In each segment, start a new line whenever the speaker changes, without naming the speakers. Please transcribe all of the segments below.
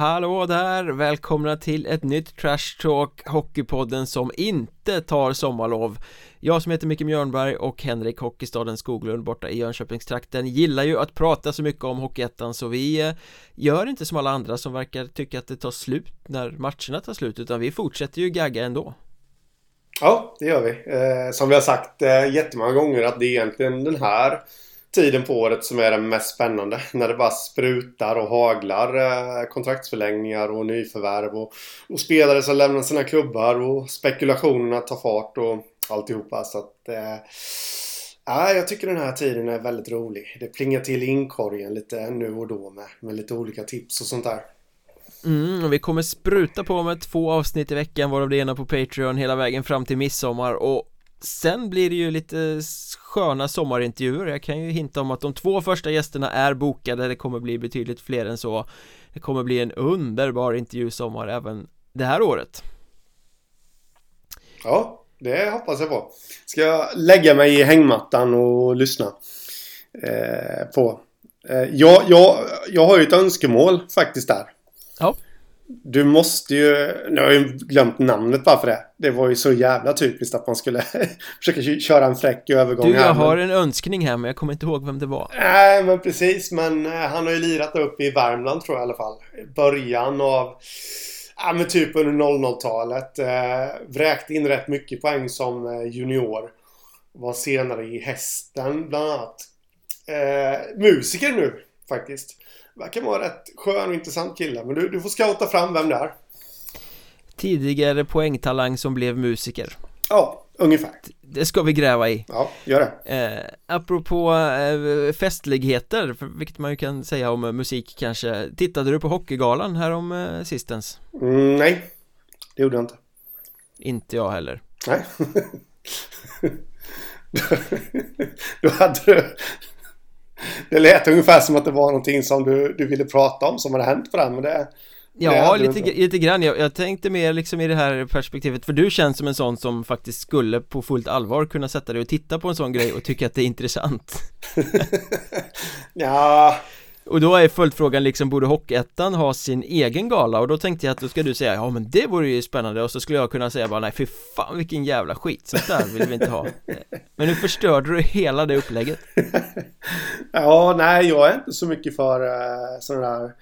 Hallå där! Välkomna till ett nytt Trash Talk Hockeypodden som inte tar sommarlov Jag som heter Micke Mjörnberg och Henrik Hockeystaden Skoglund borta i Jönköpingstrakten gillar ju att prata så mycket om Hockeyettan så vi eh, gör inte som alla andra som verkar tycka att det tar slut när matcherna tar slut utan vi fortsätter ju gagga ändå
Ja, det gör vi. Eh, som vi har sagt eh, jättemånga gånger att det är egentligen den här tiden på året som är den mest spännande. När det bara sprutar och haglar eh, kontraktsförlängningar och nyförvärv och, och spelare som lämnar sina klubbar och spekulationerna tar fart och alltihopa. Så att, eh, ja, jag tycker den här tiden är väldigt rolig. Det plingar till i inkorgen lite nu och då med, med lite olika tips och sånt där.
Mm, och vi kommer spruta på med två avsnitt i veckan varav det ena på Patreon hela vägen fram till midsommar och Sen blir det ju lite sköna sommarintervjuer. Jag kan ju hinta om att de två första gästerna är bokade. Det kommer bli betydligt fler än så. Det kommer bli en underbar intervjusommar även det här året.
Ja, det hoppas jag på. Ska jag lägga mig i hängmattan och lyssna? Eh, på. Eh, jag, jag, jag har ju ett önskemål faktiskt där.
Ja
du måste ju... Nu har jag ju glömt namnet bara för det. Det var ju så jävla typiskt att man skulle försöka köra en fräck övergång
Du, jag här, har men... en önskning här men jag kommer inte ihåg vem det var.
Nej, men precis. Men eh, han har ju lirat upp i Värmland tror jag i alla fall. Början av... Ja, men typ under 00-talet. Eh, vräkte in rätt mycket poäng som eh, junior. Var senare i Hästen bland annat. Eh, musiker nu faktiskt. Verkar vara rätt skön och intressant kille. Men du, du får scouta fram vem det är.
Tidigare poängtalang som blev musiker.
Ja, ungefär.
Det ska vi gräva i.
Ja, gör det.
Eh, apropå eh, festligheter, vilket man ju kan säga om musik kanske. Tittade du på Hockeygalan här om eh, sistens?
Mm, nej, det gjorde jag inte.
Inte jag heller.
Nej. då hade du det lät ungefär som att det var någonting som du, du ville prata om som hade hänt på den, men det...
Ja, det lite, lite grann. Jag, jag, tänkte mer liksom i det här perspektivet För du känns som en sån som faktiskt skulle på fullt allvar kunna sätta dig och titta på en sån grej och tycka att det är intressant.
Ja
och då är följdfrågan liksom, borde Hockeyettan ha sin egen gala? Och då tänkte jag att då ska du säga, ja men det vore ju spännande och så skulle jag kunna säga bara, nej fy fan vilken jävla skit, sånt där vill vi inte ha Men nu förstörde du hela det upplägget
Ja, nej jag är inte så mycket för eh, uh, sådana där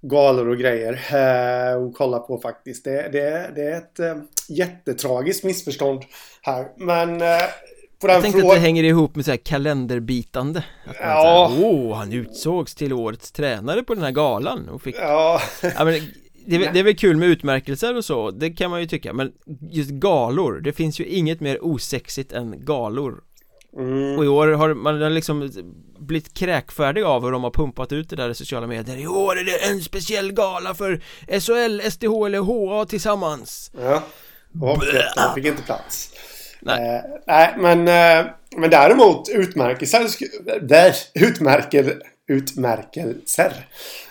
galor och grejer uh, att kolla på faktiskt. Det, det, det är ett uh, jättetragiskt missförstånd här. Men uh,
jag tänkte frågan... att det hänger ihop med så här kalenderbitande. Att ja. Åh, oh, han utsågs till årets tränare på den här galan och fick
Ja,
ja men det, det är väl kul med utmärkelser och så, det kan man ju tycka Men just galor, det finns ju inget mer osexigt än galor. Mm. Och i år har man liksom blivit kräkfärdig av hur de har pumpat ut det där i sociala medier. I år är det en speciell gala för SHL, SDH eller HA tillsammans.
Ja, och de fick inte plats Nej. Eh, nej, men, eh, men däremot utmärkelser, där, utmärkel, utmärkelser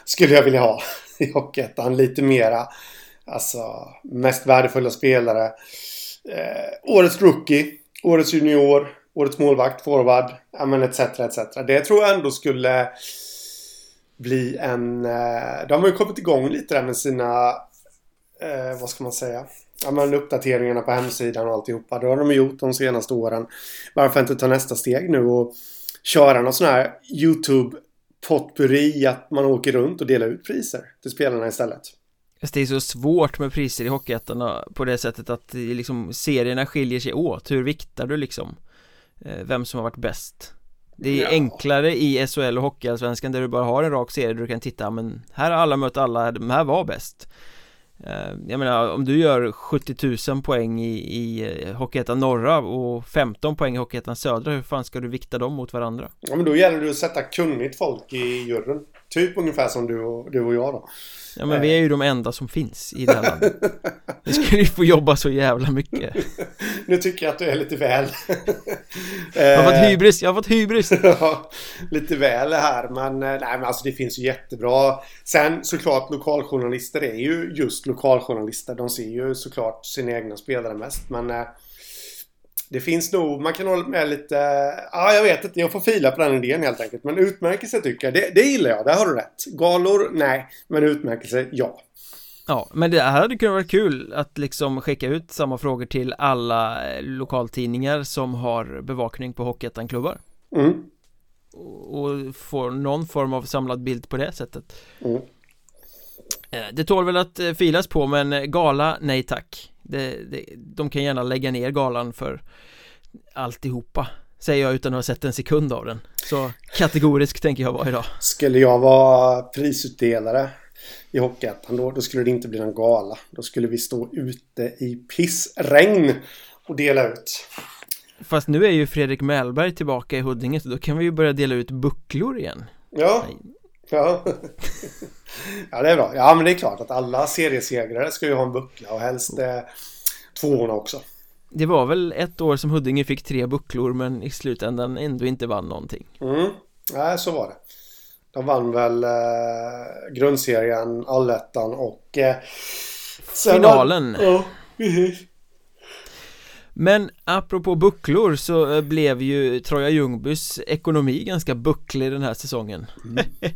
skulle jag vilja ha i Hockeyettan. Lite mera, alltså mest värdefulla spelare. Eh, årets rookie, årets junior, årets målvakt, forward, ja men etc, etc. Det tror jag ändå skulle bli en... Eh, de har ju kommit igång lite där med sina, eh, vad ska man säga? Ja, men uppdateringarna på hemsidan och alltihopa. Det har de gjort de senaste åren. Varför inte ta nästa steg nu och köra någon sån här YouTube potpurri att man åker runt och delar ut priser till spelarna istället.
Det är så svårt med priser i Hockeyettan på det sättet att liksom serierna skiljer sig åt. Hur viktar du liksom? Eh, vem som har varit bäst? Det är ja. enklare i SHL och Hockeyallsvenskan där du bara har en rak serie där du kan titta men här har alla mött alla, de här var bäst Eh, jag menar om du gör 70 000 poäng i, i eh, Hockeyettan norra och 15 poäng i Hockeyettan södra Hur fan ska du vikta dem mot varandra?
Ja men då gäller det att sätta kunnigt folk i juryn Typ ungefär som du och, du och jag då.
Ja men vi är ju de enda som finns i det här landet. Vi skulle ju få jobba så jävla mycket.
Nu tycker jag att du är lite väl.
Jag har fått hybris, jag har fått hybris.
Ja, Lite väl här men eh, nej men alltså det finns ju jättebra. Sen såklart lokaljournalister är ju just lokaljournalister. De ser ju såklart sina egna spelare mest men eh, det finns nog, man kan hålla med lite... Ja, jag vet inte. Jag får fila på den idén helt enkelt. Men utmärkelse tycker jag, det, det gillar jag. Där har du rätt. Galor, nej. Men utmärkelse, ja.
Ja, men det här hade kunnat vara kul att liksom skicka ut samma frågor till alla eh, lokaltidningar som har bevakning på Hockeyettan-klubbar.
Mm.
Och få någon form av samlad bild på det sättet.
Mm.
Eh, det tål väl att eh, filas på men gala, nej tack det, det, De kan gärna lägga ner galan för alltihopa Säger jag utan att ha sett en sekund av den. Så kategorisk tänker jag vara idag.
Skulle jag vara prisutdelare i Hockeyettan då, då skulle det inte bli någon gala. Då skulle vi stå ute i pissregn och dela ut.
Fast nu är ju Fredrik Mellberg tillbaka i Huddinge så då kan vi ju börja dela ut bucklor igen.
Ja, ja. Ja, det är bra. Ja, men det är klart att alla seriesegrare ska ju ha en buckla och helst eh, tvåorna också.
Det var väl ett år som Huddinge fick tre bucklor men i slutändan ändå inte vann någonting.
Mm, nej så var det. De vann väl eh, grundserien, allettan och... Eh,
Finalen.
Var, ja, precis.
Men apropå bucklor så eh, blev ju Troja Ljungbys ekonomi ganska bucklig den här säsongen. Mm.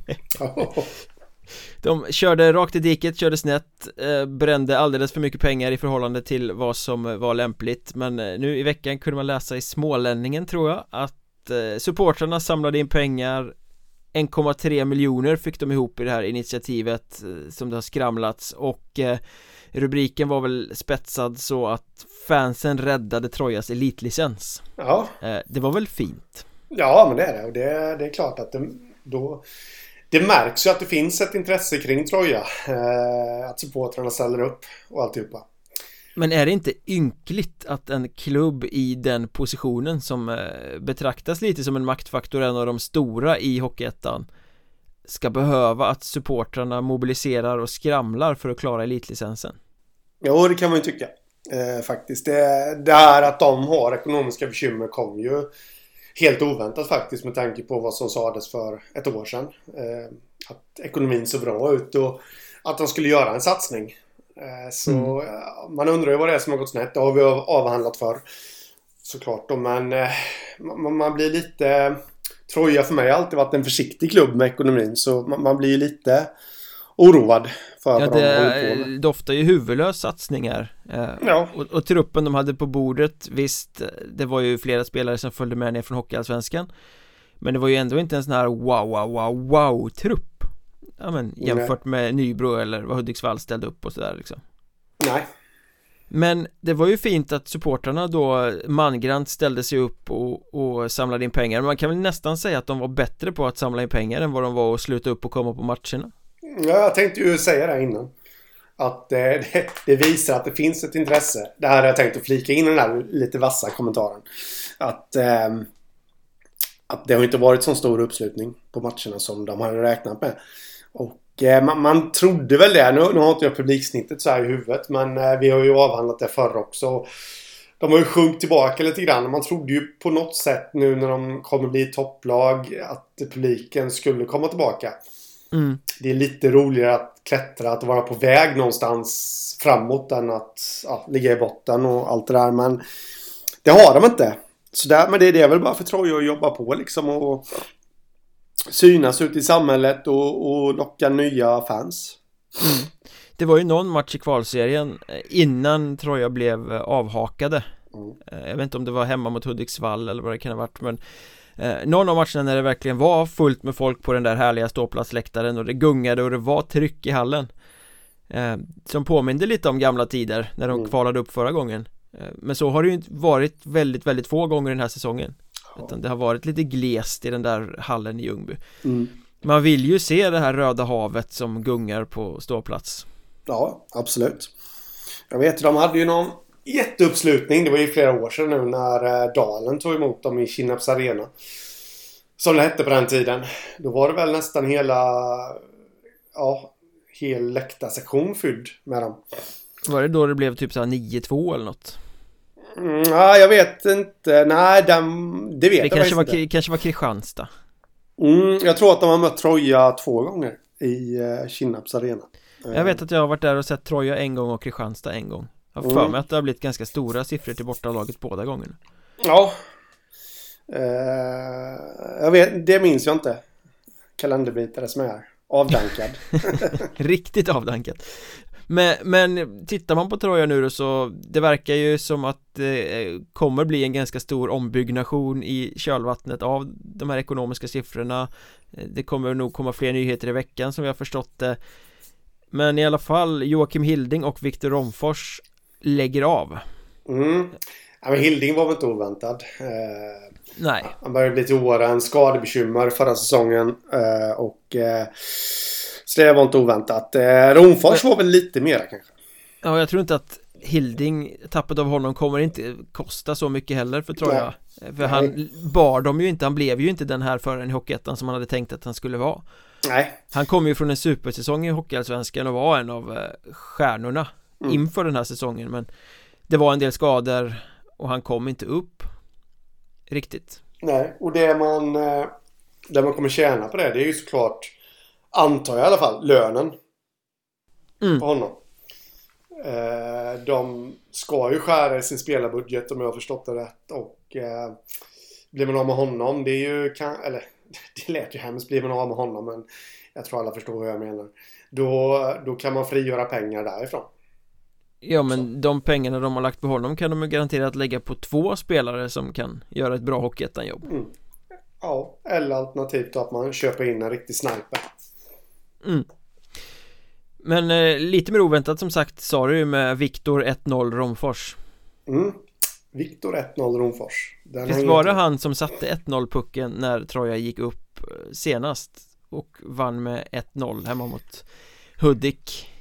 De körde rakt i diket, körde snett, eh, brände alldeles för mycket pengar i förhållande till vad som var lämpligt Men eh, nu i veckan kunde man läsa i Smålänningen tror jag att eh, supportrarna samlade in pengar 1,3 miljoner fick de ihop i det här initiativet eh, som det har skramlats och eh, rubriken var väl spetsad så att fansen räddade Trojas elitlicens
Ja
eh, Det var väl fint?
Ja men det är det och det, det är klart att det, då det märks ju att det finns ett intresse kring Troja. Att supportrarna ställer upp och alltihopa.
Men är det inte ynkligt att en klubb i den positionen som eh, betraktas lite som en maktfaktor, en av de stora i Hockeyettan ska behöva att supportrarna mobiliserar och skramlar för att klara elitlicensen?
Jo, det kan man ju tycka. Eh, faktiskt. Det, det här att de har ekonomiska bekymmer kom ju helt oväntat faktiskt med tanke på vad som sades för ett år sedan. Eh, att ekonomin såg bra ut och att de skulle göra en satsning. Eh, så mm. man undrar ju vad det är som har gått snett. Det har vi avhandlat för Såklart då, men eh, man, blir lite... Troja för mig har alltid varit en försiktig klubb med ekonomin så man, blir lite oroad för
ja, det doftar ju huvudlös satsningar
eh, ja.
och, och, truppen de hade på bordet Visst, det var ju flera spelare som följde med ner från Hockeyallsvenskan Men det var ju ändå inte en sån här wow, wow, wow, wow trupp Ja men jämfört med Nybro eller vad Hudiksvall ställde upp och sådär liksom
Nej
men det var ju fint att supportrarna då mangrant ställde sig upp och, och samlade in pengar Man kan väl nästan säga att de var bättre på att samla in pengar än vad de var att sluta upp och komma på matcherna
Ja, jag tänkte ju säga det innan. Att eh, det, det, visar att det finns ett intresse. Det här har jag tänkt att flika in i den här lite vassa kommentaren. Att, eh, att det har inte varit så stor uppslutning på matcherna som de hade räknat med. Och eh, man, man, trodde väl det. Nu, nu har inte jag publiksnittet så här i huvudet. Men eh, vi har ju avhandlat det förr också. De har ju sjunkit tillbaka lite grann. Man trodde ju på något sätt nu när de kommer bli topplag att publiken skulle komma tillbaka.
Mm.
Det är lite roligare att klättra, att vara på väg någonstans framåt än att ja, ligga i botten och allt det där. Men det har de inte. Så där, men det, det är väl bara för Troja att jobba på liksom och synas ut i samhället och, och locka nya fans.
Mm. Det var ju någon match i kvalserien eh, innan Troja blev eh, avhakade. Mm. Eh, jag vet inte om det var hemma mot Hudiksvall eller vad det kan ha varit men Någon av matcherna när det verkligen var fullt med folk på den där härliga ståplatsläktaren och det gungade och det var tryck i hallen Som påminde lite om gamla tider när de mm. kvalade upp förra gången Men så har det ju varit väldigt, väldigt få gånger den här säsongen. Utan det har varit lite glest i den där hallen i Ljungby
mm.
Man vill ju se det här röda havet som gungar på ståplats
Ja, absolut Jag vet, de hade ju någon jätteuppslutning. Det var ju flera år sedan nu när eh, Dalen tog emot dem i Kinnarps Arena. Som det hette på den tiden. Då var det väl nästan hela... Ja, hel läktarsektion fylld med dem.
Var det då det blev typ såhär 9-2 eller något?
Mm, nej, jag vet inte. Nej, den, det vet det
jag kanske
var,
inte. kanske var Kristianstad.
Mm, jag tror att de har mött Troja två gånger i uh, Kinnarps Arena.
Jag vet att jag har varit där och sett Troja en gång och Kristianstad en gång. Jag har för mm. mig att det har blivit ganska stora siffror till bortalaget båda gångerna
Ja. Uh, jag vet, det minns jag inte. Kalenderbitare som är avdankad.
Riktigt avdankad. Men, men tittar man på Troja nu då så det verkar ju som att det eh, kommer bli en ganska stor ombyggnation i kölvattnet av de här ekonomiska siffrorna. Eh, det kommer nog komma fler nyheter i veckan som vi har förstått det. Men i alla fall Joakim Hilding och Viktor Romfors lägger av.
Mm ja, men Hilding var väl inte oväntad eh,
Nej
Han började bli till åren, skadebekymmer förra säsongen eh, och eh, så det var inte oväntat. Eh, Romfors var väl lite mera kanske.
Ja, jag tror inte att Hilding, tappet av honom kommer inte kosta så mycket heller för Troja Nej. För han bar dem ju inte, han blev ju inte den här föraren i Hockeyettan som han hade tänkt att han skulle vara
Nej
Han kom ju från en supersäsong i Hockeyallsvenskan och var en av eh, stjärnorna mm. inför den här säsongen men Det var en del skador och han kom inte upp Riktigt
Nej, och det man eh, Det man kommer tjäna på det, det är ju såklart Antar jag i alla fall, lönen. Mm. På honom. Eh, de ska ju skära i sin spelarbudget om jag har förstått det rätt. Och eh, blir man av med honom, det är ju eller det lät ju hemskt, blir man av med honom men jag tror alla förstår vad jag menar. Då, då kan man frigöra pengar därifrån.
Ja men Så. de pengarna de har lagt på honom kan de ju garanterat lägga på två spelare som kan göra ett bra Hockeyettan-jobb. Mm.
Ja, eller alternativt att man köper in en riktig sniper.
Mm. Men eh, lite mer oväntat som sagt sa du ju med Viktor 1-0 Romfors
mm. Viktor 1-0 Romfors
Den Visst var det han som satte 1-0 pucken när Troja gick upp eh, senast och vann med 1-0 hemma mot Hudik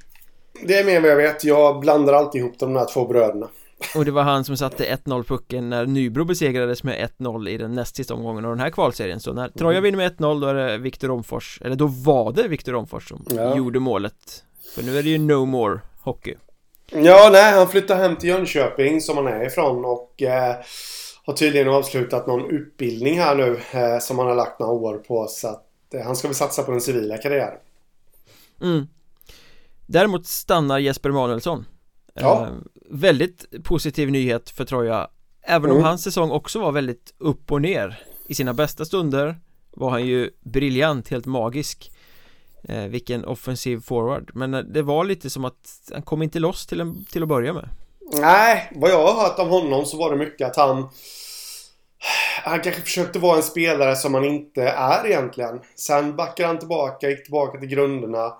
Det är mer vad jag vet, jag blandar alltid ihop de här två bröderna.
Och det var han som satte 1-0 pucken när Nybro besegrades med 1-0 i den näst sista omgången av den här kvalserien. Så när Troja vinner med 1-0 då är det Viktor Romfors Eller då var det Viktor Romfors som ja. gjorde målet. För nu är det ju no more hockey.
Ja, nej, han flyttar hem till Jönköping som han är ifrån och eh, har tydligen avslutat någon utbildning här nu eh, som han har lagt några år på. Så att eh, han ska väl satsa på den civila karriären.
Mm. Däremot stannar Jesper Emanuelsson
Ja.
Eh, väldigt positiv nyhet för Troja Även mm. om hans säsong också var väldigt upp och ner I sina bästa stunder var han ju briljant, helt magisk eh, Vilken offensiv forward Men eh, det var lite som att han kom inte loss till, en, till att börja med
Nej, vad jag har hört om honom så var det mycket att han han kanske försökte vara en spelare som han inte är egentligen. Sen backade han tillbaka, gick tillbaka till grunderna.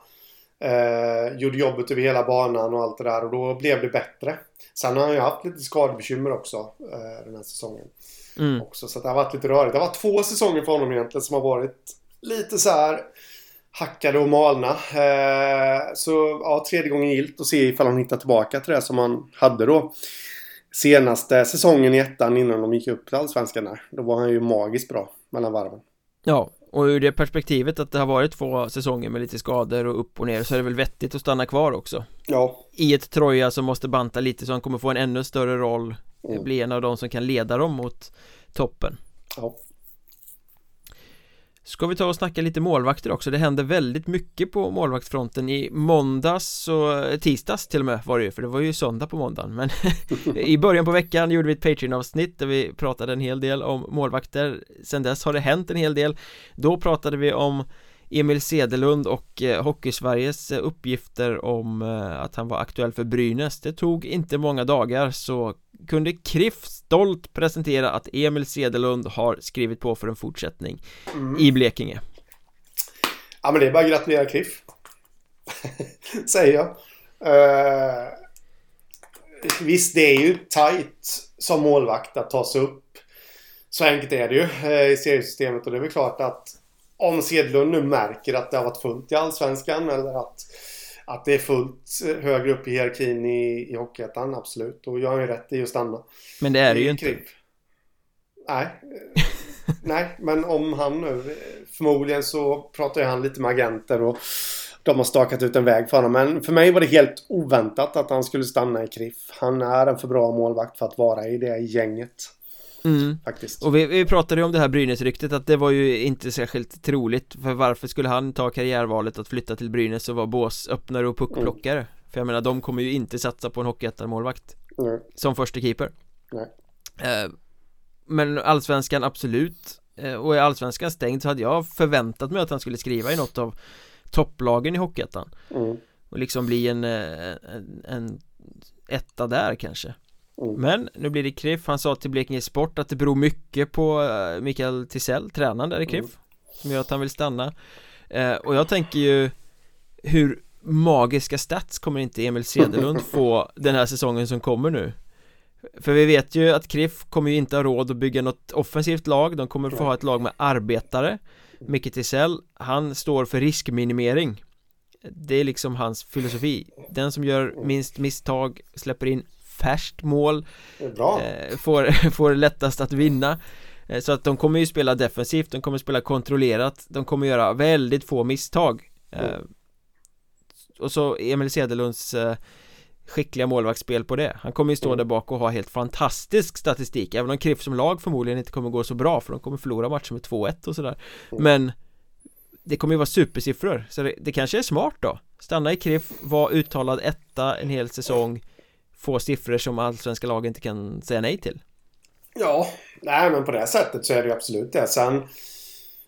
Eh, gjorde jobbet över hela banan och allt det där och då blev det bättre. Sen har han ju haft lite skadebekymmer också eh, den här säsongen. Mm. Också, så det har varit lite rörigt. Det har varit två säsonger för honom egentligen som har varit lite så här hackade och malna. Eh, så ja, tredje gången gilt och se ifall han hittar tillbaka till det som han hade då. Senaste säsongen i ettan innan de gick upp till Allsvenskan där. Då var han ju magiskt bra mellan varven.
Ja, och ur det perspektivet att det har varit två säsonger med lite skador och upp och ner så är det väl vettigt att stanna kvar också.
Ja.
I ett Troja som måste banta lite så han kommer få en ännu större roll mm. Bli en av de som kan leda dem mot toppen.
Ja
Ska vi ta och snacka lite målvakter också? Det händer väldigt mycket på målvaktsfronten i måndags och eh, tisdags till och med var det ju för det var ju söndag på måndagen. Men i början på veckan gjorde vi ett Patreon-avsnitt där vi pratade en hel del om målvakter. Sen dess har det hänt en hel del. Då pratade vi om Emil Sedelund och eh, Hockeysveriges eh, uppgifter om eh, att han var aktuell för Brynäs. Det tog inte många dagar så kunde KRIF stolt presentera att Emil Sedelund har skrivit på för en fortsättning mm. i Blekinge.
Ja men det är bara att gratulera KRIF Säger jag. Uh, Visst det är ju tight som målvakt att ta sig upp. Så enkelt är det ju i seriesystemet. Och det är väl klart att om Sedlund nu märker att det har varit fullt i Allsvenskan eller att, att det är fullt högre upp i hierarkin i, i Hockeyettan, absolut. Då gör han ju rätt i att stanna.
Men det är det ju inte.
Nej. Nej, men om han nu... Förmodligen så pratar ju han lite med agenter och de har stakat ut en väg för honom. Men för mig var det helt oväntat att han skulle stanna i KRIF. Han är en för bra målvakt för att vara i det gänget.
Mm. Faktiskt Och vi, vi pratade ju om det här Brynäs-ryktet att det var ju inte särskilt troligt För varför skulle han ta karriärvalet att flytta till Brynäs och vara båsöppnare och puckplockare? Mm. För jag menar, de kommer ju inte satsa på en hockeyettan-målvakt
mm.
Som första keeper
Nej.
Eh, Men allsvenskan absolut eh, Och är allsvenskan stängd så hade jag förväntat mig att han skulle skriva i något av topplagen i Hockeyettan mm. Och liksom bli en, eh, en, en etta där kanske mm. Men nu blir det Kriff, han sa till Blekinge Sport att det beror mycket på eh, Mikael Tisell, tränaren där i Kriff mm. Som gör att han vill stanna. Och jag tänker ju Hur magiska stats kommer inte Emil Cederlund få den här säsongen som kommer nu? För vi vet ju att Kriff kommer ju inte ha råd att bygga något offensivt lag. De kommer få ha ett lag med arbetare. Micke Tisell, han står för riskminimering. Det är liksom hans filosofi. Den som gör minst misstag släpper in färskt mål eh, får, får lättast att vinna. Eh, Så att de kommer ju spela defensivt, de kommer spela kontrollerat De kommer göra väldigt få misstag. Eh, och så Emil Cederlunds eh, skickliga målvaktsspel på det. Han kommer ju stå mm. där bak och ha helt fantastisk statistik Även om Kriff som lag förmodligen inte kommer gå så bra för de kommer förlora matcher med 2-1 och sådär. Mm. Men Det kommer ju vara supersiffror så det, det kanske är smart då. Stanna i Kriff, vara uttalad etta en hel säsong Få siffror som allsvenska lag inte kan säga nej till
Ja, nej men på det sättet så är det ju absolut det Sen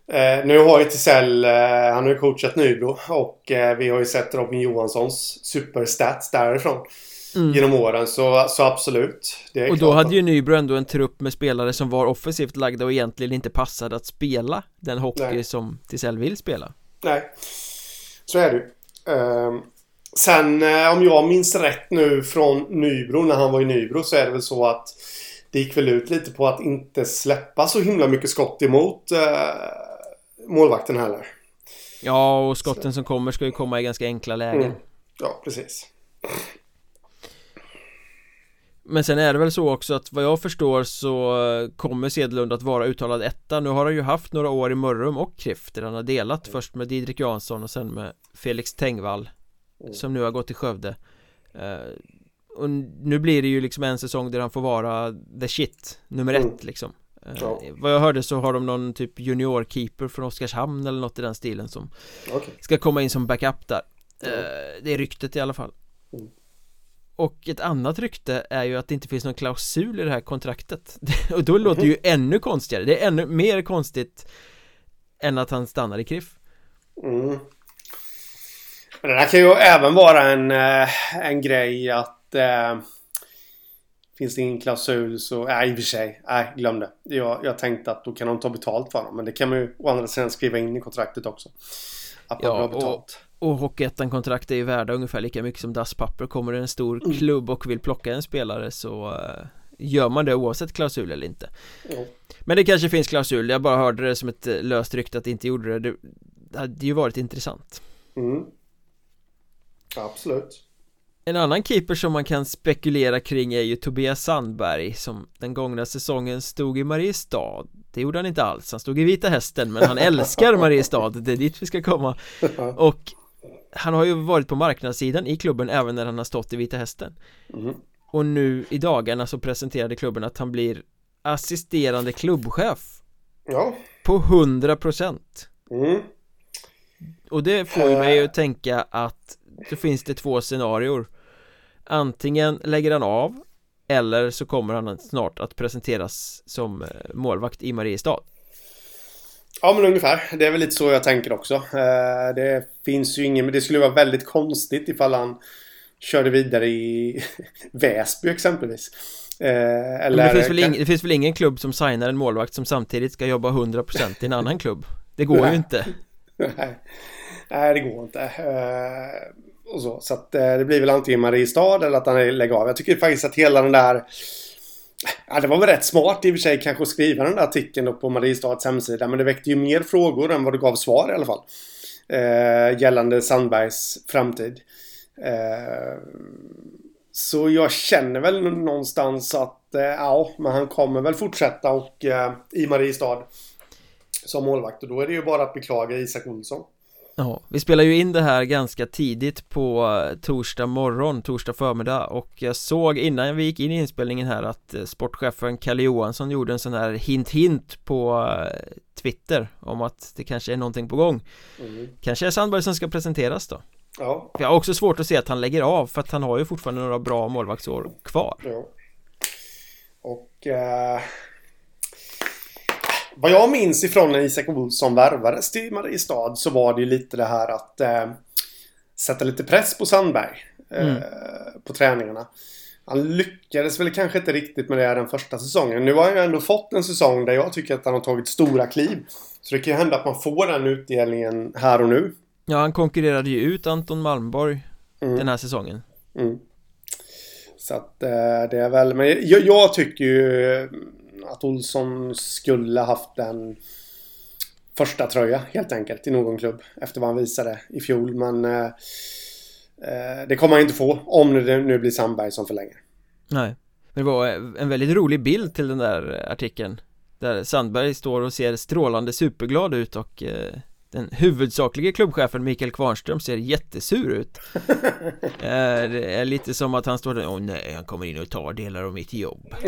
Eh, nu har ju Tisell, eh, han har ju coachat Nybro och eh, vi har ju sett Robin Johanssons superstats därifrån. Mm. Genom åren så, så absolut
Och då hade ju Nybro ändå en trupp med spelare som var offensivt lagda och egentligen inte passade att spela Den hockey Nej. som Tisell vill spela
Nej Så är det ehm, Sen eh, om jag minns rätt nu från Nybro när han var i Nybro så är det väl så att Det gick väl ut lite på att inte släppa så himla mycket skott emot eh, målvakten heller.
Ja, och skotten som kommer ska ju komma i ganska enkla lägen. Mm.
Ja, precis.
Men sen är det väl så också att vad jag förstår så kommer Sedlund att vara uttalad etta Nu har han ju haft några år i Mörrum och Kriff där han har delat först med Didrik Jansson och sen med Felix Tengvall mm. Som nu har gått till Skövde uh, Och nu blir det ju liksom en säsong där han får vara the shit Nummer mm. ett liksom Ja. Eh, vad jag hörde så har de någon typ juniorkeeper från Oskarshamn eller något i den stilen som okay. Ska komma in som backup där ja. Eh, det är ryktet i alla fall mm. Och ett annat rykte är ju att det inte finns någon klausul i det här kontraktet Och då låter det ju mm. ännu konstigare Det är ännu mer konstigt Än att han stannar i Kriff mm.
Men det här kan ju även vara en, eh, en grej att eh, Finns det ingen klausul så, nej i och för sig, nej glöm det. Jag, jag tänkte att då kan de ta betalt för dem. Men det kan man ju å andra sidan skriva in i kontraktet också. Att man ja,
betalt. Och, och Hockeyettan-kontrakt är ju värda ungefär lika mycket som dasspapper. Kommer det en stor mm. klubb och vill plocka en spelare så uh, gör man det oavsett klausul eller inte. Mm. Men det kanske finns klausul, jag bara hörde det som ett eh, löst rykte att det inte gjorde det. Det hade ju varit intressant.
Mm. Absolut.
En annan keeper som man kan spekulera kring är ju Tobias Sandberg som den gångna säsongen stod i Mariestad. Det gjorde han inte alls, han stod i Vita Hästen men han älskar Mariestad, det är dit vi ska komma. Och han har ju varit på marknadssidan i klubben även när han har stått i Vita Hästen. Mm. Och nu i dagarna så presenterade klubben att han blir assisterande klubbchef.
Ja.
På 100% mm. Och det får ju mig att tänka att då finns det två scenarior. Antingen lägger han av Eller så kommer han snart att presenteras som eh, målvakt i Mariestad.
Ja men ungefär, det är väl lite så jag tänker också. Eh, Det finns ju ingen, men det skulle vara väldigt konstigt ifall han Körde vidare i Väsby exempelvis.
Eh, Eller det finns, väl ing, det finns väl ingen klubb som signar en målvakt som samtidigt ska jobba 100% i en annan klubb? Det går ju inte.
Nej, Nej det går inte eh, och så. Så att eh, det blir väl antingen Mariestad eller att han lägger av. Jag tycker faktiskt att hela den där... Ja, det var väl rätt smart i och för sig kanske att skriva den där artikeln på Mariestads hemsida. Men det väckte ju mer frågor än vad det gav svar i alla fall. Eh, gällande Sandbergs framtid. Eh, så jag känner väl någonstans att eh, ja, men han kommer väl fortsätta och eh, i Mariestad som målvakt. Och då är det ju bara att beklaga Isak Olsson.
Ja, vi spelar ju in det här ganska tidigt på eh, torsdag morgon, torsdag förmiddag och jag såg innan vi gick in i inspelningen här att eh, sportchefen Kalle Johansson gjorde en sån här hint-hint på eh, Twitter om att det kanske är någonting på gång. Mm. Kanske är Sandberg som ska presenteras då?
Ja.
Jag har också svårt att se att han lägger av för att han har ju fortfarande några bra målvaktsår kvar.
Ja. Och eh, vad jag minns ifrån när Isak Olsson värvades till Mariestad så var det ju lite det här att eh, sätta lite press på Sandberg. Eh, mm. På träningarna. Han lyckades väl kanske inte riktigt med det den första säsongen. Nu har han ju ändå fått en säsong där jag tycker att han har tagit stora kliv. Så det kan ju hända att man får den utdelningen här och nu.
Ja, han konkurrerade ju ut Anton Malmborg mm. den här säsongen. Mm.
Så att eh, det är väl, men jag, jag, tycker ju att Olsson skulle haft en första tröja helt enkelt i någon klubb efter vad han visade i fjol. Men eh, eh det kommer han inte få om det nu blir Sandberg som förlänger.
Nej, men det var eh, en väldigt rolig bild till den där artikeln. Där Sandberg står och ser strålande superglad ut och eh, den huvudsakliga klubbchefen Mikael Kvarnström ser jättesur ut. Det är lite som att han står där Åh nej, han kommer in och tar delar av mitt jobb.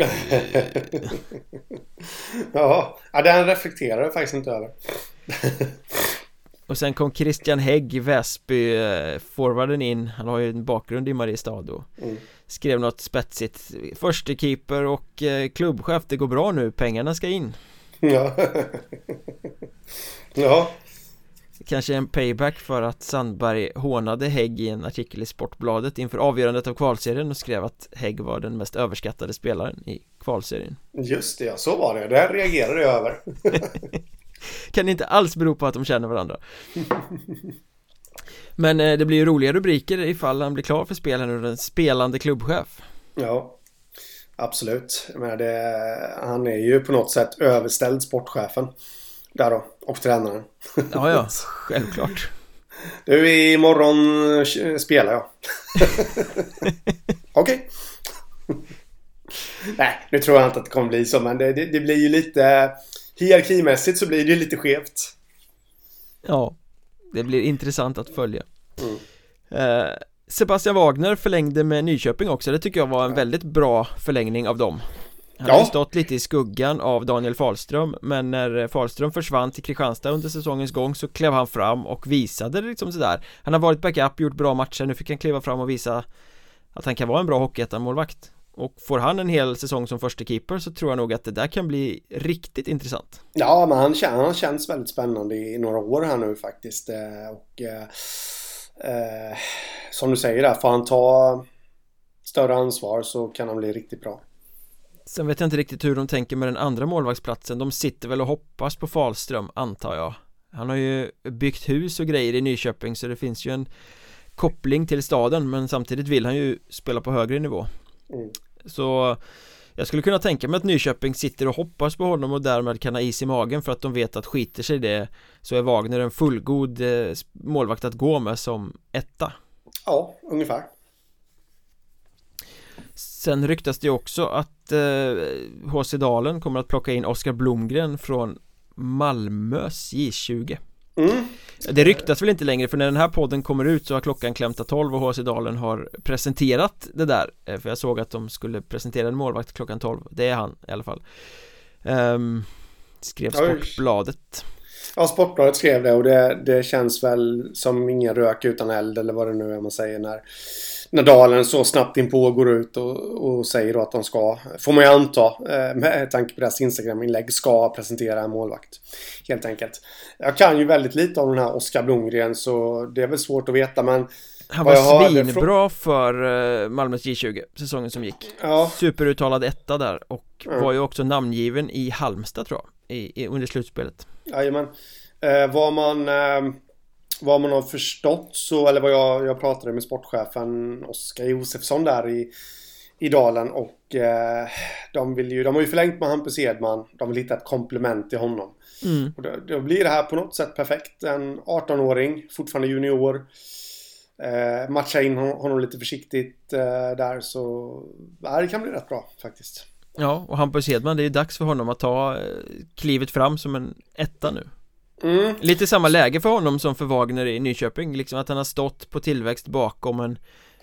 Ja, ja den reflekterar jag faktiskt inte över.
Och sen kom Christian Hägg, Väsby, eh, forwarden in. Han har ju en bakgrund i Mariestad då. Mm. Skrev något spetsigt. Förste keeper och eh, klubbchef, det går bra nu, pengarna ska in.
Ja. Ja
Kanske en payback för att Sandberg hånade Hägg i en artikel i Sportbladet inför avgörandet av kvalserien och skrev att Hägg var den mest överskattade spelaren i kvalserien.
Just det, ja, så var det. Det här reagerade jag över.
Kan inte alls bero på att de känner varandra. Men eh, det blir ju roliga rubriker ifall han blir klar för spel här nu, den spelande klubbchef.
Ja Absolut, men det, han är ju på något sätt överställd sportchefen där då, och tränaren.
Ja, ja, självklart.
Du, imorgon spelar jag. Okej. Nej, nu tror jag inte att det kommer bli så, men det, det, det blir ju lite... Hierarkimässigt så blir det ju lite skevt.
Ja, det blir intressant att följa. Mm. Eh, Sebastian Wagner förlängde med Nyköping också, det tycker jag var en väldigt bra förlängning av dem. Han ja. har stått lite i skuggan av Daniel Falström Men när Falström försvann till Kristianstad under säsongens gång så klev han fram och visade liksom sådär. Han har varit backup, gjort bra matcher, nu fick han kliva fram och visa Att han kan vara en bra hockeyettan-målvakt. Och får han en hel säsong som första keeper så tror jag nog att det där kan bli riktigt intressant.
Ja, men han, han har känts väldigt spännande i några år här nu faktiskt eh, Och eh, eh, Som du säger där, får han ta större ansvar så kan han bli riktigt bra
Sen vet jag inte riktigt hur de tänker med den andra målvaktsplatsen. De sitter väl och hoppas på Falström antar jag. Han har ju byggt hus och grejer i Nyköping så det finns ju en koppling till staden men samtidigt vill han ju spela på högre nivå. Mm. Så jag skulle kunna tänka mig att Nyköping sitter och hoppas på honom och därmed kan ha is i magen för att de vet att skiter sig det Så är Wagner en fullgod eh, målvakt att gå med som etta.
Ja, ungefär.
Sen ryktas det också att HC eh, Dalen kommer att plocka in Oskar Blomgren från Malmös J20 mm. Det ryktas väl inte längre för när den här podden kommer ut så har klockan klämtat 12 och HC Dalen har presenterat det där. Eh, För jag såg att de skulle presentera en målvakt klockan 12 Det är han i alla fall. Um, Skrev Sportbladet.
Ja, Sportbladet skrev det och det, det känns väl som ingen rök utan eld eller vad det nu är man säger när när Dalen så snabbt inpå går ut och, och säger då att de ska, får man ju anta, eh, med tanke på deras Instagram-inlägg, ska presentera en målvakt. Helt enkelt. Jag kan ju väldigt lite om den här Oskar Blomgren så det är väl svårt att veta men
han var svinbra för eh, Malmös J20 säsongen som gick ja. Superuttalad etta där och ja. var ju också namngiven i Halmstad tror jag i, i, under slutspelet
Jajamän eh, Var man eh, vad man har förstått så, eller vad jag, jag pratade med sportchefen Oskar Josefsson där i, i Dalen och eh, de vill ju, de har ju förlängt med Hampus Edman. De vill hitta ett komplement till honom. Mm. Och då, då, blir det här på något sätt perfekt. En 18-åring, fortfarande junior. Eh, matcha in honom lite försiktigt eh, där så ja, det kan bli rätt bra faktiskt.
Ja, och Hampus Hedman, det är dags för honom att ta eh, klivet fram som en etta nu. Mm. Lite samma läge för honom som för Wagner i Nyköping, liksom att han har stått på tillväxt bakom en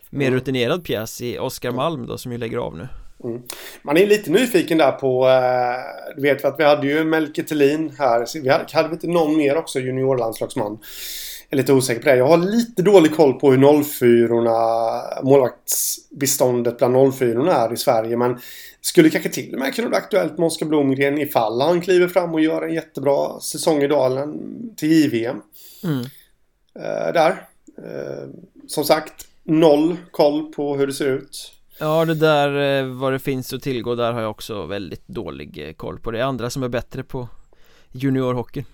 mer mm. rutinerad pjäs i Oskar Malm då som ju lägger av nu.
Mm. Man är lite nyfiken där på, eh, du vet att vi hade ju Melke Thelin här, vi hade, hade vi inte någon mer också juniorlandslagsman är lite osäker på det. Jag har lite dålig koll på hur 04 målvaktsbeståndet bland 04 är i Sverige. Men skulle kanske till och med kunna bli aktuellt med Oskar Blomgren ifall han kliver fram och gör en jättebra säsong i Dalen till JVM. Mm. Uh, där. Uh, som sagt, noll koll på hur det ser ut.
Ja, det där eh, vad det finns att tillgå där har jag också väldigt dålig koll på. Det är andra som är bättre på juniorhockey.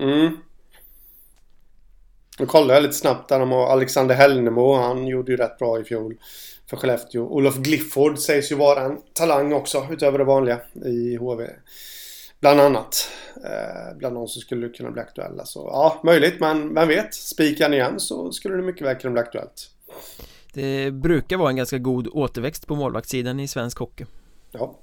Mm. Nu kollade jag lite snabbt där om Alexander Hellnemo. Han gjorde ju rätt bra i fjol för Skellefteå. Olof Glifford sägs ju vara en talang också utöver det vanliga i HV. Bland annat. Eh, bland de som skulle kunna bli aktuella. Så ja, möjligt. Men vem vet? Spikan igen så skulle det mycket väl kunna bli aktuellt.
Det brukar vara en ganska god återväxt på målvaktssidan i svensk hockey.
Ja.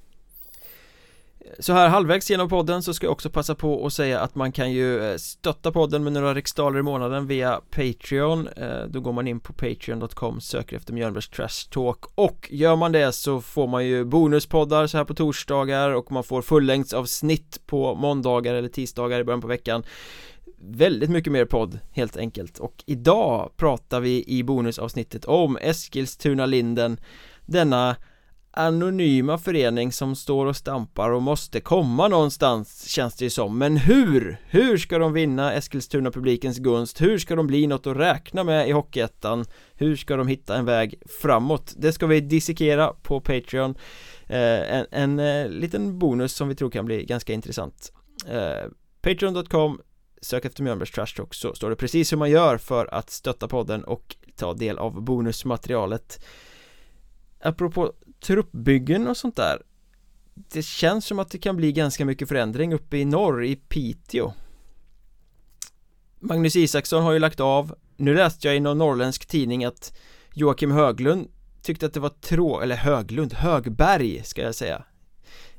Så här halvvägs genom podden så ska jag också passa på att säga att man kan ju eh, stötta podden med några riksdaler i månaden via Patreon. Eh, då går man in på patreon.com, söker efter Mjölnbergs Trash Talk. Och gör man det så får man ju bonuspoddar så här på torsdagar och man får fullängdsavsnitt på måndagar eller tisdagar i början på veckan. Väldigt mycket mer podd helt enkelt. Och idag pratar vi i bonusavsnittet om Eskilstuna Linden Denna anonyma förening som står och stampar och måste komma någonstans känns det ju som Men hur? Hur ska de vinna Eskilstuna-publikens gunst? Hur ska de bli något att räkna med i Hockeyettan? Hur ska de hitta en väg framåt? Det ska vi dissekera på Patreon eh, En, en eh, liten bonus som vi tror kan bli ganska intressant eh, Patreon.com Sök efter Mjölnbergs Trash Talk så står det precis hur man gör för att stötta podden och ta del av bonusmaterialet Apropå truppbyggen och sånt där Det känns som att det kan bli ganska mycket förändring uppe i norr i Piteå. Magnus Isaksson har ju lagt av. Nu läste jag i någon norrländsk tidning att Joakim Höglund tyckte att det var trå... eller Höglund, Högberg ska jag säga.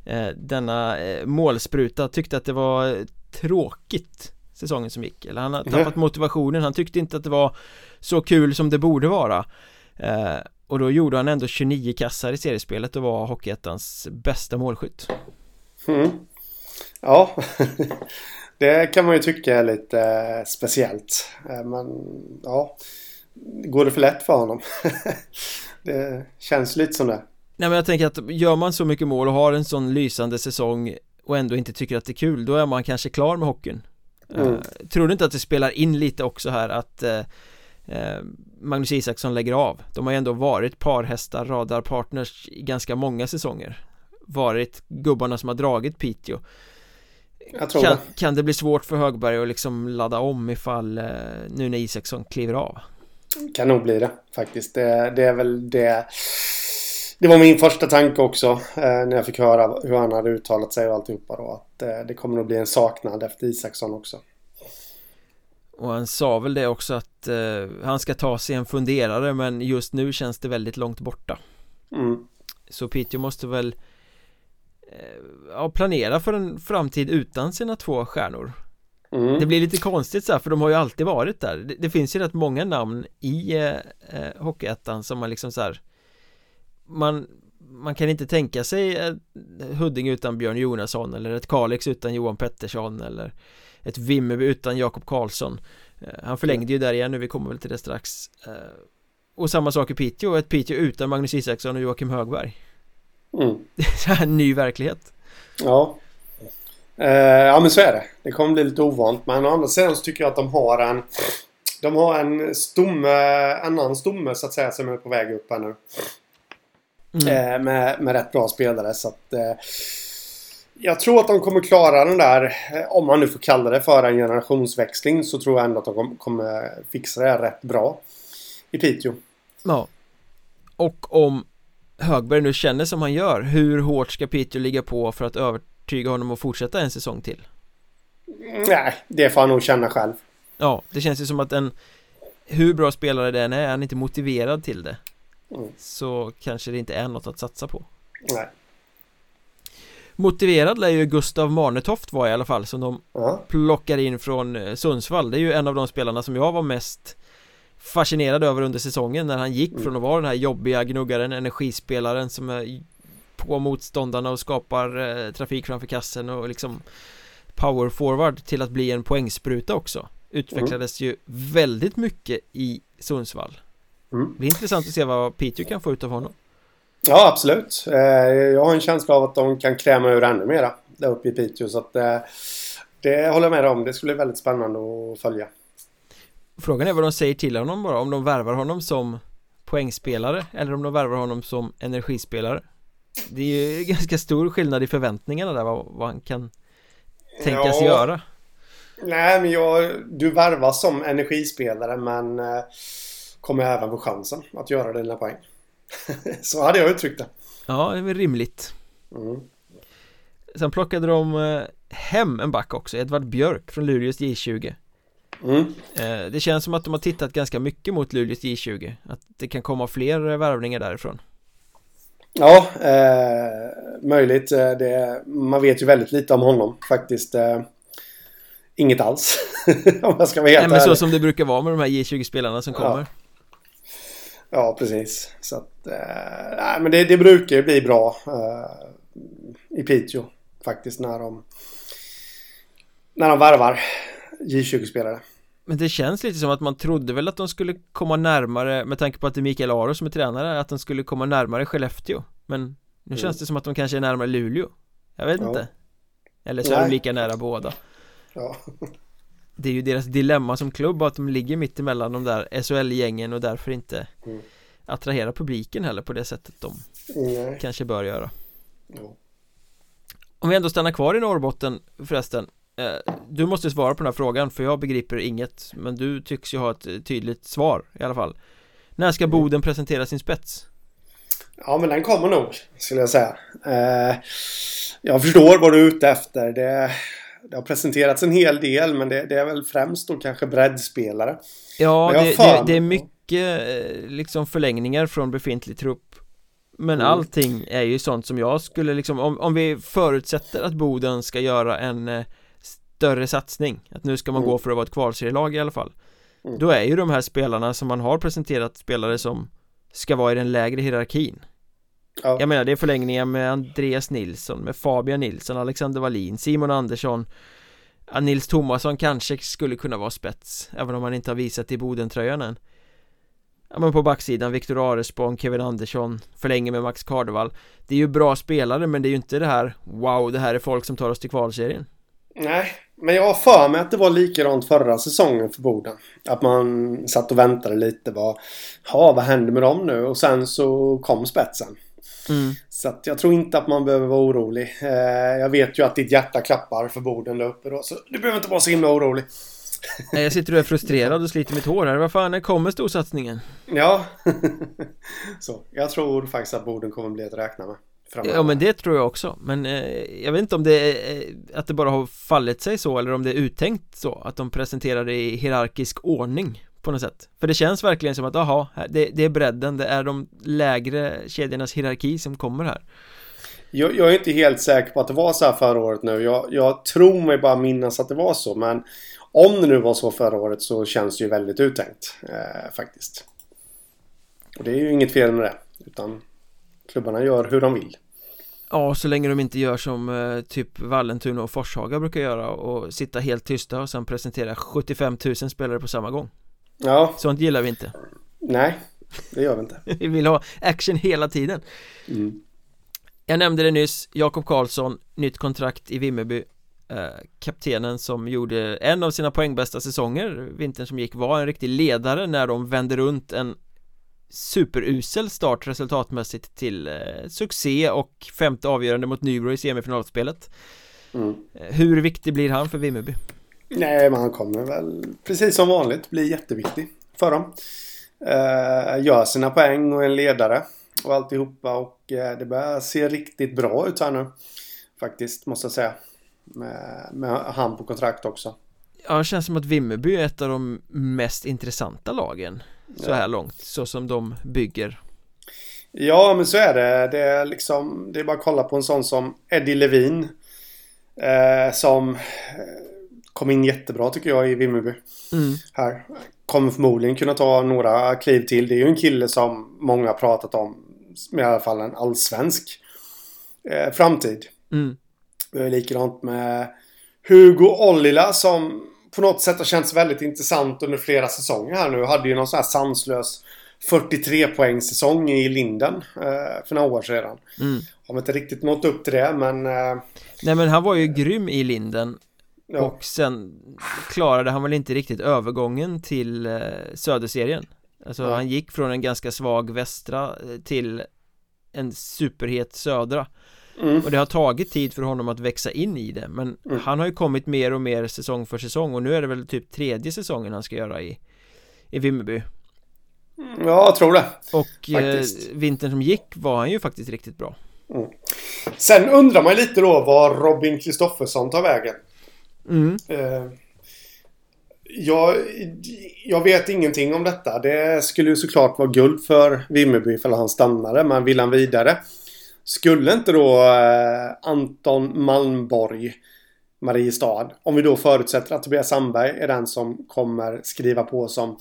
Eh, Denna eh, målspruta tyckte att det var tråkigt säsongen som gick. Eller han har tappat motivationen, han tyckte inte att det var så kul som det borde vara. Eh, och då gjorde han ändå 29 kassar i seriespelet och var Hockeyettans bästa målskytt
mm. Ja Det kan man ju tycka är lite eh, speciellt eh, Men ja Går det för lätt för honom? det känns lite som det
Nej men jag tänker att gör man så mycket mål och har en sån lysande säsong och ändå inte tycker att det är kul då är man kanske klar med hockeyn mm. uh, Tror du inte att det spelar in lite också här att uh, Eh, Magnus Isaksson lägger av De har ju ändå varit parhästar, radarpartners i ganska många säsonger Varit gubbarna som har dragit Piteå
Jag tror
kan,
det.
kan det bli svårt för Högberg att liksom ladda om ifall eh, nu när Isaksson kliver av?
Kan nog bli det faktiskt det, det är väl det det var min första tanke också eh, när jag fick höra hur han hade uttalat sig och alltihopa då. Att eh, det kommer nog bli en saknad efter Isaksson också.
Och han sa väl det också att eh, han ska ta sig en funderare men just nu känns det väldigt långt borta
mm.
Så Piteå måste väl eh, ja, planera för en framtid utan sina två stjärnor mm. Det blir lite konstigt så här, för de har ju alltid varit där Det, det finns ju rätt många namn i eh, eh Hockeyettan som man liksom så här, Man man kan inte tänka sig ett Huddinge utan Björn Jonasson eller ett Kalix utan Johan Pettersson eller ett Vimmerby utan Jakob Karlsson. Eh, Han förlängde ju där igen nu, vi kommer väl till det strax. Eh, Och samma sak i Piteå, ett Piteå utan Magnus Isaksson och Joakim Högberg.
Mm.
Det är en ny verklighet.
Ja. Eh, Ja men så är det. Det kommer bli lite ovant men å andra sidan så tycker jag att de har en De har en stomme, annan stomme så att säga som är på väg upp här nu. Mm. med, med rätt bra spelare så att jag tror att de kommer klara den där, eh, om man nu får kalla det för en generationsväxling, så tror jag ändå att de kommer fixa det rätt bra i Piteå.
Ja. Och om Högberg nu känner som han gör, hur hårt ska Piteå ligga på för att övertyga honom att fortsätta en säsong till?
Nej, det får han nog känna själv.
Ja, det känns ju som att en hur bra spelare den är, är han inte motiverad till det mm. så kanske det inte är något att satsa på.
Nej.
Motiverad lär ju Gustav Marnetoft vara i alla fall som de
ja.
plockar in från eh, Sundsvall Det är ju en av de spelarna som jag var mest fascinerad över under säsongen när han gick mm. från att vara den här jobbiga gnuggaren, energispelaren som är på motståndarna och skapar eh, trafik framför kassen och liksom power forward till att bli en poängspruta också Utvecklades mm. ju väldigt mycket i Sundsvall mm. Det är intressant att se vad Piteå kan få ut av honom
Ja, absolut. Eh, jag har en känsla av att de kan kräma ur ännu mera där uppe i Piteå. Så att eh, det håller jag med om. Det skulle bli väldigt spännande att följa.
Frågan är vad de säger till honom bara. Om de värvar honom som poängspelare eller om de värvar honom som energispelare. Det är ju ganska stor skillnad i förväntningarna där vad, vad han kan tänkas ja. göra.
Nej, men jag, du värvas som energispelare men eh, kommer även få chansen att göra dina poäng. Så hade jag uttryckt det.
Ja, det är väl rimligt. Mm. Sen plockade de eh, hem en back också, Edvard Björk från Luleås J20 mm. Eh, det känns som att de har tittat ganska mycket mot Luleås J20 Att det kan komma fler värvningar därifrån
Ja, eh, möjligt. Det, man vet ju väldigt lite om honom faktiskt. Eh, inget alls. om jag ska vara helt
Nej, men så som det brukar vara med de här J20-spelarna som kommer.
Ja. Ja, precis. Så att, eh, nej, men det, det brukar ju bli bra eh, i Piteå faktiskt när de när de värvar J20-spelare.
Men det känns lite som att man trodde väl att de skulle komma närmare med tanke på att det är Mikael Aro som är tränare att de skulle komma närmare Skellefteå men nu mm. känns det som att de kanske är närmare Luleå Jag vet ja. inte Eller så är de lika nära båda Ja det är ju deras dilemma som klubb att de ligger mitt emellan de där SHL-gängen och därför inte mm. attraherar publiken heller på det sättet de Nej. kanske bör göra ja. Om vi ändå stannar kvar i Norrbotten förresten eh, Du måste svara på den här frågan för jag begriper inget Men du tycks ju ha ett tydligt svar i alla fall När ska mm. Boden presentera sin spets?
Ja men den kommer nog skulle jag säga eh, Jag förstår vad du är ute efter det det har presenterats en hel del men det, det är väl främst då kanske breddspelare.
Ja, det, det, det, är mycket eh, liksom förlängningar från befintlig trupp. Men mm. allting är ju sånt som jag skulle liksom, om, om vi förutsätter att Boden ska göra en eh, större satsning, att nu ska man mm. gå för att vara ett kvalserielag i alla fall. Mm. Då är ju de här spelarna som man har presenterat spelare som ska vara i den lägre hierarkin. Ja. Jag menar det är förlängningar med Andreas Nilsson, med Fabian Nilsson, Alexander Wallin, Simon Andersson Nils Tomasson kanske skulle kunna vara spets Även om han inte har visat i Bodentröjan än Ja men på backsidan Viktor Arespång, Kevin Andersson Förlänger med Max Kardevall Det är ju bra spelare men det är ju inte det här Wow, det här är folk som tar oss till kvalserien
Nej, men jag har för mig att det var likadant förra säsongen för Boden. Att man satt och väntade lite. Vad, ja, vad händer med dem nu? Och sen så kom spetsen. Mm. Så att jag tror inte att man behöver vara orolig. Eh, jag vet ju att ditt hjärta klappar för borden där uppe då, så du behöver inte vara så himla orolig.
Nej, jag sitter och är frustrerad och sliter mitt hår här. Vad fan, när kommer storsatsningen?
Ja, så. Jag tror faktiskt att borden kommer bli att räkna med.
Framöver. Ja men det tror jag också Men eh, jag vet inte om det är eh, Att det bara har fallit sig så eller om det är uttänkt så Att de presenterar det i hierarkisk ordning på något sätt För det känns verkligen som att, aha, det, det är bredden, det är de lägre kedjornas hierarki som kommer här
jag, jag, är inte helt säker på att det var så här förra året nu. Jag, jag tror mig bara minnas att det var så. Men om det nu var så förra året så känns det ju väldigt uttänkt. Eh, faktiskt. Och det är ju inget fel med det. Utan klubbarna gör hur de vill.
Ja, så länge de inte gör som eh, typ Vallentuna och Forshaga brukar göra och sitta helt tysta och sen presentera 75 000 spelare på samma gång.
Ja
Sånt gillar vi inte
Nej, det gör vi inte
Vi vill ha action hela tiden mm. Jag nämnde det nyss, Jakob Karlsson, nytt kontrakt i Vimmerby eh, Kaptenen som gjorde en av sina poängbästa säsonger Vintern som gick var en riktig ledare när de vände runt en superusel start resultatmässigt till eh, succé och femte avgörande mot Nybro i semifinalspelet mm. Eh, hur viktig blir han för Vimmerby?
Nej, men han kommer väl precis som vanligt bli jätteviktig för dem. Eh, gör sina poäng och är en ledare och alltihopa och eh, det börjar se riktigt bra ut här nu. Faktiskt, måste jag säga. Med, med han på kontrakt också.
Ja, det känns som att Vimmerby är ett av de mest intressanta lagen så här ja. långt, så som de bygger.
Ja, men så är det. Det är liksom, det är bara att kolla på en sån som Eddie Levin. Eh, som kom in jättebra tycker jag i Vimmerby. Mm. Här. Kommer förmodligen kunna ta några kliv till. Det är ju en kille som många har pratat om. Med i alla fall en allsvensk eh, framtid. Mm. Likadant med Hugo Ollila som på något sätt har känts väldigt intressant under flera säsonger här nu. Hade ju någon sån här sanslös 43 poängsäsong i Linden eh, för några år sedan. Mm. Har inte riktigt nått upp till det men... Eh,
Nej men han var ju grym i Linden. Ja. Och sen klarade han väl inte riktigt övergången till eh, Söderserien. Alltså ja. han gick från en ganska svag västra eh, till en superhet södra. Mm. Och det har tagit tid för honom att växa in i det Men mm. han har ju kommit mer och mer säsong för säsong Och nu är det väl typ tredje säsongen han ska göra i I Vimmerby
mm, Ja, jag tror det
Och eh, vintern som gick var han ju faktiskt riktigt bra
mm. Sen undrar man lite då var Robin Kristoffersson tar vägen mm. eh, jag, jag vet ingenting om detta. Det skulle ju såklart vara guld för Vimmerby ifall han stannade. Men vill han vidare skulle inte då eh, Anton Malmborg Mariestad, om vi då förutsätter att Tobias Sandberg är den som kommer skriva på som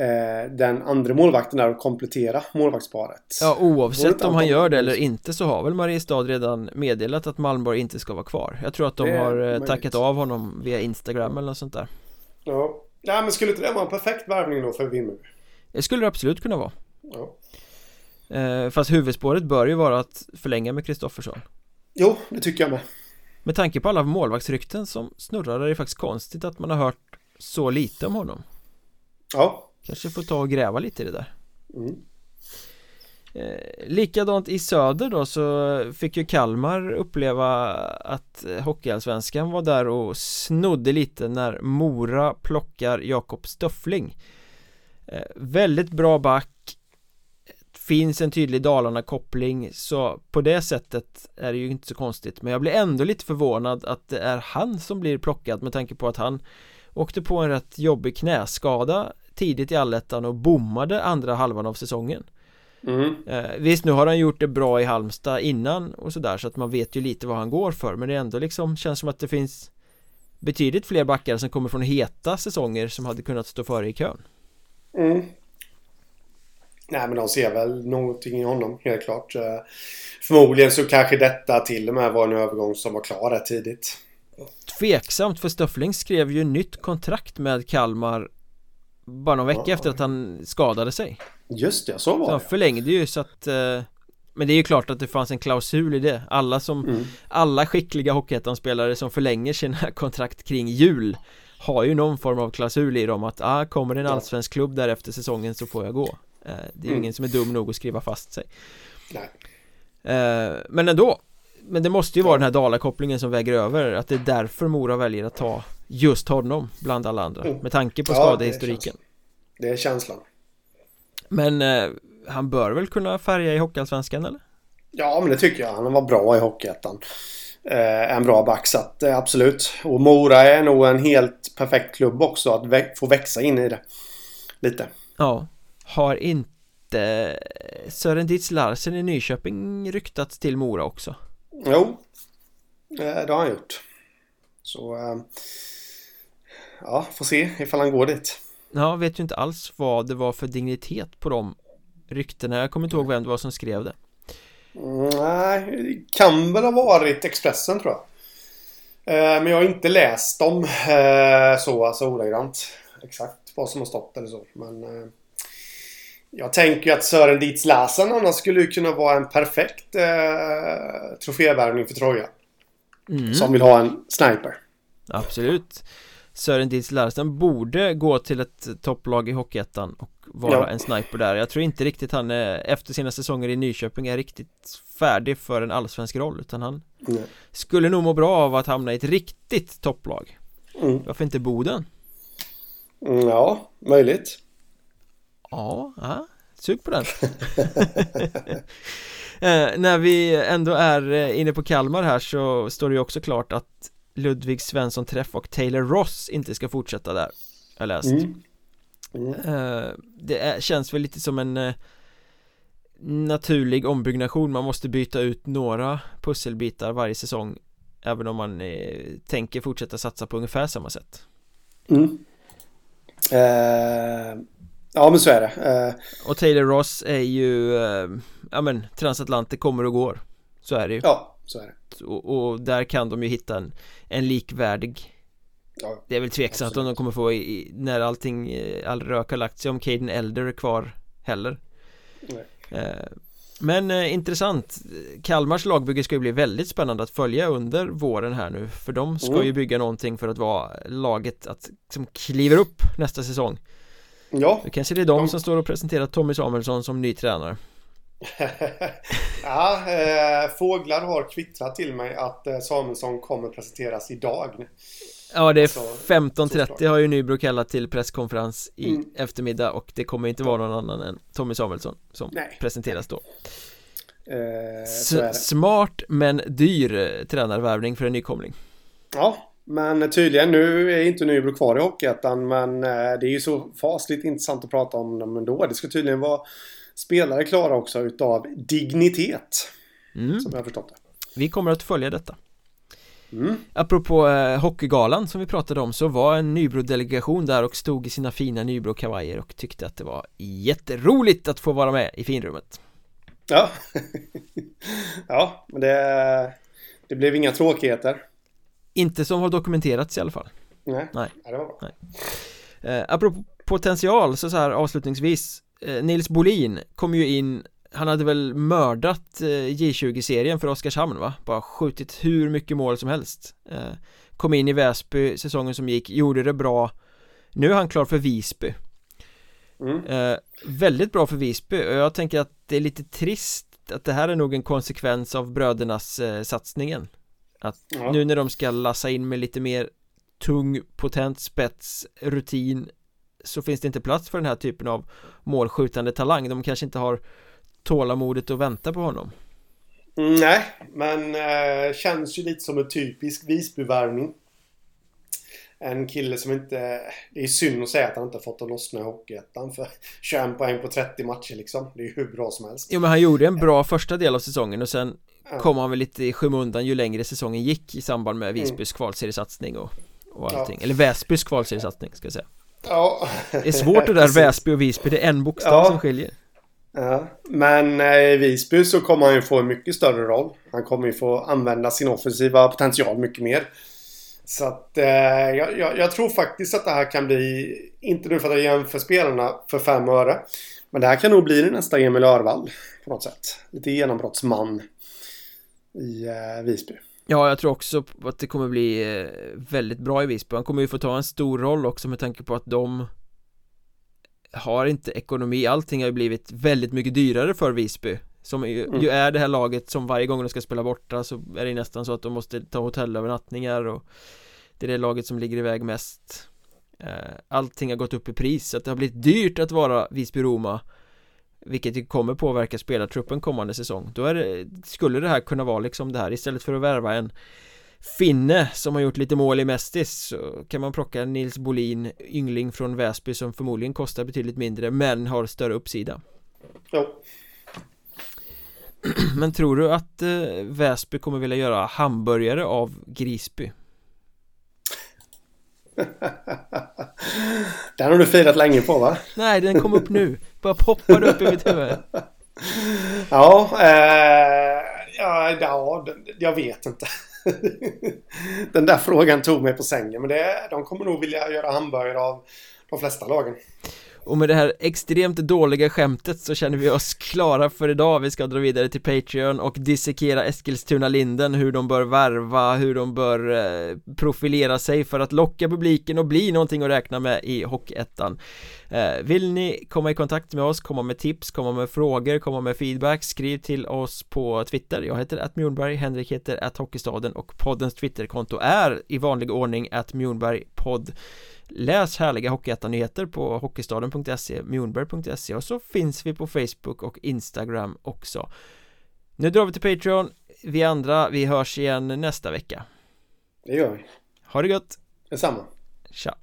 eh, den andra målvakten där och komplettera målvaktsparet.
Ja, oavsett om han gör det eller inte så har väl Mariestad redan meddelat att Malmborg inte ska vara kvar. Jag tror att de har eh, tackat av honom via Instagram eller något sånt där.
Ja, Nej, men skulle inte det vara en perfekt värvning då för Vimmerby?
Det skulle det absolut kunna vara. Ja. Eh, fast huvudspåret bör ju vara att förlänga med Kristoffersson
Jo, det tycker jag med
Med tanke på alla målvaktsrykten som snurrar är det faktiskt konstigt att man har hört så lite om honom
Ja
Kanske får ta och gräva lite i det där. Mm. eh, Likadant i söder då så fick ju Kalmar uppleva att Hockeyallsvenskan var där och snodde lite när Mora plockar Jakob Stöffling eh, Väldigt bra back. Finns en tydlig Dalarna-koppling så på det sättet är det ju inte så konstigt. Men jag blir ändå lite förvånad att det är han som blir plockad med tanke på att han åkte på en rätt jobbig knäskada tidigt i allettan och bommade andra halvan av säsongen mm. eh, Visst nu har han gjort det bra i Halmstad innan och sådär så att man vet ju lite vad han går för men det är ändå liksom känns som att det finns betydligt fler backar som kommer från heta säsonger som hade kunnat stå före i kön
mm. Nej men de ser väl någonting i honom helt klart. Eh, förmodligen så kanske detta till och med var en övergång som var klar rätt tidigt.
Tveksamt för Stöffling skrev ju nytt kontrakt med Kalmar bara någon vecka ja. efter att han skadade sig.
Just det, så var det.
Han förlängde ju så att eh, men det är ju klart att det fanns en klausul i det Alla som mm. Alla skickliga Hockeyettan-spelare som förlänger sina kontrakt kring jul Har ju någon form av klausul i dem att ah, kommer det en allsvensk klubb där efter säsongen så får jag gå Eh, det är ju mm. ingen som är dum nog att skriva fast sig Nej. Eh, men ändå Men det måste ju vara den här Dala-kopplingen som väger över Att det är därför Mora väljer att ta just honom bland alla andra mm. Med tanke på skadehistoriken.
Det är känslan.
Men eh, han bör väl kunna färga i Hockeyallsvenskan eller?
Ja men det tycker jag, han var bra i Hockeyettan. Eh, En bra back så att, eh, absolut. Och Mora är nog en helt perfekt klubb också att vä få växa in i det Lite.
Ja. Har inte Sören Ditz Larsen i Nyköping ryktats till Mora också?
Jo Det har han gjort. Så eh, Ja, får se ifall han går dit
Ja, vet ju inte alls vad det var för dignitet på de ryktena Jag kommer inte ihåg vem det var som skrev det
Nej, det kan väl ha varit Expressen tror jag eh, Men jag har inte läst dem eh, så, alltså ordagrant Exakt vad som har stått eller så Men jag tänker att Sören Dietz Larsen annars skulle kunna vara en perfekt eh, trofévärvning för Troja. Mm. Som vill ha en sniper.
Absolut. Sören Dietz Larsen borde gå till ett topplag i Hockeyettan och vara ja. en sniper där. Jag tror inte riktigt han är, efter sina säsonger i Nyköping är riktigt färdig för en allsvensk roll utan han mm. skulle nog må bra av att hamna i ett riktigt topplag. Mm. Varför inte Boden?
Mm, ja, möjligt.
Ja, ja sug på den eh, När vi ändå är eh, inne på Kalmar här så står det ju också klart att Ludvig Svensson Träff och Taylor Ross inte ska fortsätta där Jag läst. Mm. Mm. Eh, det är, känns väl lite som en eh, naturlig ombyggnation. Man måste byta ut några pusselbitar varje säsong Även om man eh, tänker fortsätta satsa på ungefär samma sätt.
Mm. Eh, Ja men så är det. Uh...
Och Taylor Ross är ju uh, Ja men transatlantic kommer och går. Så är det ju.
Ja, så är det.
Och, och, där kan de ju hitta en, en likvärdig. Ja, Det är väl tveksamt om de kommer få i, när allting, eh, all rök har lagt sig om Caden Elder är kvar heller. Nej. Eh, men eh, intressant. Kalmars lagbygge ska ju bli väldigt spännande att följa under våren här nu För de ska mm. ju bygga någonting för att vara laget att som kliver upp nästa säsong. Ja. Då kanske det är de, de... som står och presenterar Tommy Samuelsson som ny tränare
ja, eh, fåglar har kvittrat till mig att eh, Samuelsson kommer presenteras idag.
Ja, det är 15.30 har ju Nybro kallat till presskonferens i mm. eftermiddag och det kommer inte vara någon annan än Tommy Samuelsson som Nej. presenteras då. Eh, smart men dyr eh, tränarvärvning för en nykomling.
Ja, men tydligen nu är inte Nybro kvar i Hockeyettan men eh, det är ju så fasligt intressant att prata om dem ändå. Det ska tydligen vara spelare klara också utav dignitet. Mm. Som jag har förstått det.
Vi kommer att följa detta. Mm. Apropå eh, Hockeygalan som vi pratade om så var en Nybro-delegation där och stod i sina fina Nybro-kavajer och tyckte att det var jätteroligt att få vara med i finrummet.
Ja, ja men det, det blev inga tråkigheter.
Inte som har dokumenterats i alla fall.
Nej, Nej. Ja, det var bra. Nej.
Eh, apropå potential så så här avslutningsvis Nils Bolin kom ju in han hade väl mördat eh, J20-serien för Oskarshamn va? Bara skjutit hur mycket mål som helst eh, Kom in i Väsby säsongen som gick, gjorde det bra Nu är han klar för Visby mm. eh, Väldigt bra för Visby och jag tänker att det är lite trist att det här är nog en konsekvens av brödernas eh, satsningen Att ja. nu när de ska lassa in med lite mer tung, potent spets, rutin så finns det inte plats för den här typen av målskjutande talang De kanske inte har tålamodet att vänta på honom
Nej, men äh, känns ju lite som en typisk Visbyvärvning En kille som inte... Det är synd att säga att han inte fått att lossna i Hockeyettan för 21 poäng på 30 matcher liksom Det är ju hur bra som helst
Jo men han gjorde en bra första del av säsongen och sen ja. kom han väl lite i skymundan ju längre säsongen gick i samband med Visbys mm. kvalseriesatsning och, och allting ja. Eller Väsbys kvalseriesatsning ska jag säga Ja Det är svårt det där Väsby och Visby, det är en bokstav ja. som skiljer
Ja, men eh, i Visby så kommer han ju få en mycket större roll. Han kommer ju få använda sin offensiva potential mycket mer. Så att eh, jag, jag, jag, tror faktiskt att det här kan bli, inte nu för att jag jämför spelarna för fem öre. Men det här kan nog bli nästa Emil Örvall på något sätt. Lite genombrottsman i eh, Visby.
Ja, jag tror också att det kommer bli eh, väldigt bra i Visby. Han kommer ju få ta en stor roll också med tanke på att de har inte ekonomi, allting har ju blivit väldigt mycket dyrare för Visby Som ju, mm. ju, är det här laget som varje gång de ska spela borta så är det nästan så att de måste ta hotellövernattningar och Det är det laget som ligger iväg mest eh, Allting har gått upp i pris så att det har blivit dyrt att vara Visby-Roma Vilket kommer påverka spelartruppen kommande säsong Då är det, skulle det här kunna vara liksom det här istället för att värva en finne som har gjort lite mål i Mestis så kan man plocka Nils Bolin yngling från Väsby som förmodligen kostar betydligt mindre men har större uppsida
Jo
Men tror du att eh, Väsby kommer vilja göra hamburgare av Grisby?
Den har du firat länge på va?
Nej, den kom upp nu bara poppade upp i mitt huvud
Ja, eh, ja, ja, jag vet inte Den där frågan tog mig på sängen. Men det, de kommer nog vilja göra hamburgare av de flesta lagen.
Och med det här extremt dåliga skämtet så känner vi oss klara för idag. Vi ska dra vidare till Patreon och dissekera Eskilstuna-Linden Hur de bör värva, hur de bör eh, profilera sig för att locka publiken och bli någonting att räkna med i Hockeyettan. Eh, Vill ni komma i kontakt med oss, komma med tips, komma med frågor, komma med feedback Skriv till oss på Twitter. Jag heter att Mjornberg, Henrik heter att Hockeystaden och poddens Twitterkonto är i vanlig ordning att Mjornberg podd Läs härliga Hockeyettan-nyheter på hockeystaden.se, mjornberg.se och så finns vi på Facebook och Instagram också. Nu drar vi till Patreon. Vi andra, vi hörs igen nästa vecka.
Det gör vi.
Ha det gött
Detsamma.
Tja